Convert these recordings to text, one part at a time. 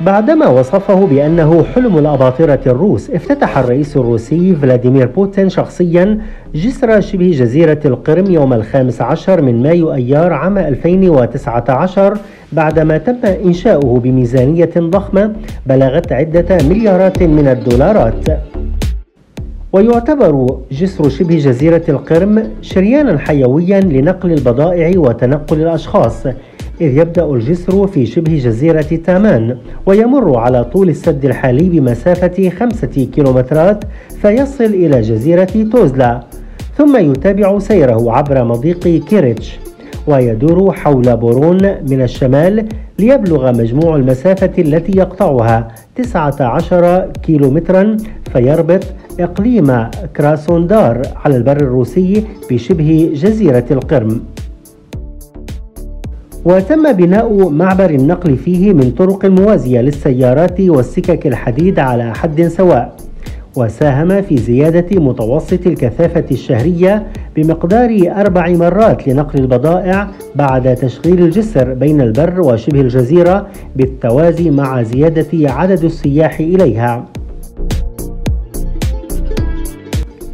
بعدما وصفه بأنه حلم الأباطرة الروس افتتح الرئيس الروسي فلاديمير بوتين شخصيا جسر شبه جزيرة القرم يوم الخامس عشر من مايو أيار عام 2019 بعدما تم إنشاؤه بميزانية ضخمة بلغت عدة مليارات من الدولارات. ويعتبر جسر شبه جزيرة القرم شريانا حيويا لنقل البضائع وتنقل الأشخاص. إذ يبدأ الجسر في شبه جزيرة تامان ويمر على طول السد الحالي بمسافة خمسة كيلومترات فيصل إلى جزيرة توزلا ثم يتابع سيره عبر مضيق كيريتش ويدور حول بورون من الشمال ليبلغ مجموع المسافة التي يقطعها 19 كيلومترا فيربط إقليم كراسنودار على البر الروسي بشبه جزيرة القرم. وتم بناء معبر النقل فيه من طرق موازية للسيارات والسكك الحديد على حد سواء وساهم في زيادة متوسط الكثافة الشهرية بمقدار أربع مرات لنقل البضائع بعد تشغيل الجسر بين البر وشبه الجزيرة بالتوازي مع زيادة عدد السياح إليها.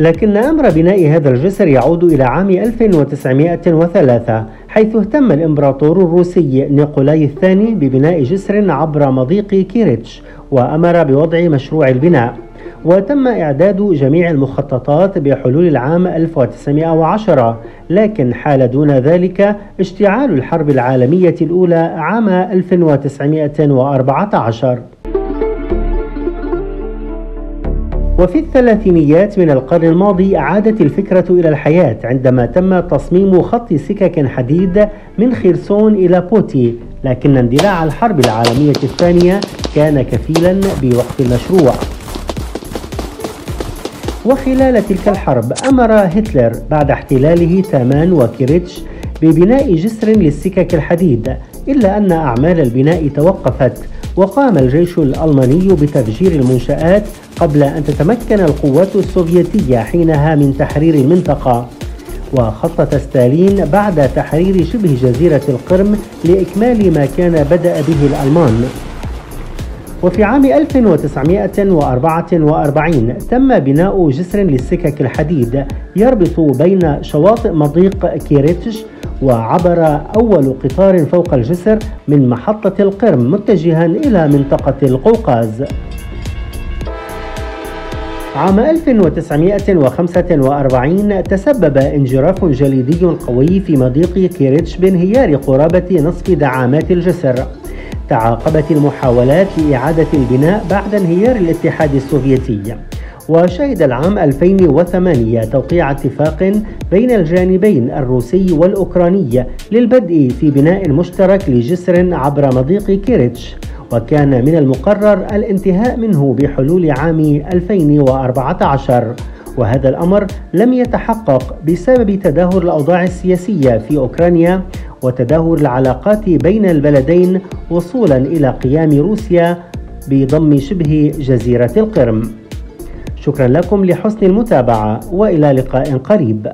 لكن أمر بناء هذا الجسر يعود إلى عام 1903 حيث اهتم الإمبراطور الروسي نيقولاي الثاني ببناء جسر عبر مضيق كيريتش وأمر بوضع مشروع البناء. وتم إعداد جميع المخططات بحلول العام 1910 لكن حال دون ذلك اشتعال الحرب العالمية الأولى عام 1914 وفي الثلاثينيات من القرن الماضي عادت الفكرة إلى الحياة عندما تم تصميم خط سكك حديد من خرسون إلى بوتي لكن اندلاع الحرب العالمية الثانية كان كفيلا بوقف المشروع. وخلال تلك الحرب أمر هتلر بعد احتلاله تامان وكيريتش ببناء جسر للسكك الحديد إلا أن أعمال البناء توقفت وقام الجيش الألماني بتفجير المنشآت قبل أن تتمكن القوات السوفيتية حينها من تحرير المنطقة. وخطط ستالين بعد تحرير شبه جزيرة القرم لإكمال ما كان بدأ به الألمان. وفي عام 1944 تم بناء جسر للسكك الحديد يربط بين شواطئ مضيق كيريتش وعبر أول قطار فوق الجسر من محطة القرم متجها إلى منطقة القوقاز. عام 1945 تسبب انجراف جليدي قوي في مضيق كيريتش بانهيار قرابة نصف دعامات الجسر. تعاقبت المحاولات لإعادة البناء بعد انهيار الاتحاد السوفيتي. وشهد العام 2008 توقيع اتفاق بين الجانبين الروسي والأوكراني للبدء في بناء مشترك لجسر عبر مضيق كيريتش وكان من المقرر الانتهاء منه بحلول عام 2014 وهذا الأمر لم يتحقق بسبب تدهور الأوضاع السياسية في أوكرانيا وتدهور العلاقات بين البلدين وصولا إلى قيام روسيا بضم شبه جزيرة القرم. شكرا لكم لحسن المتابعة وإلى لقاء قريب.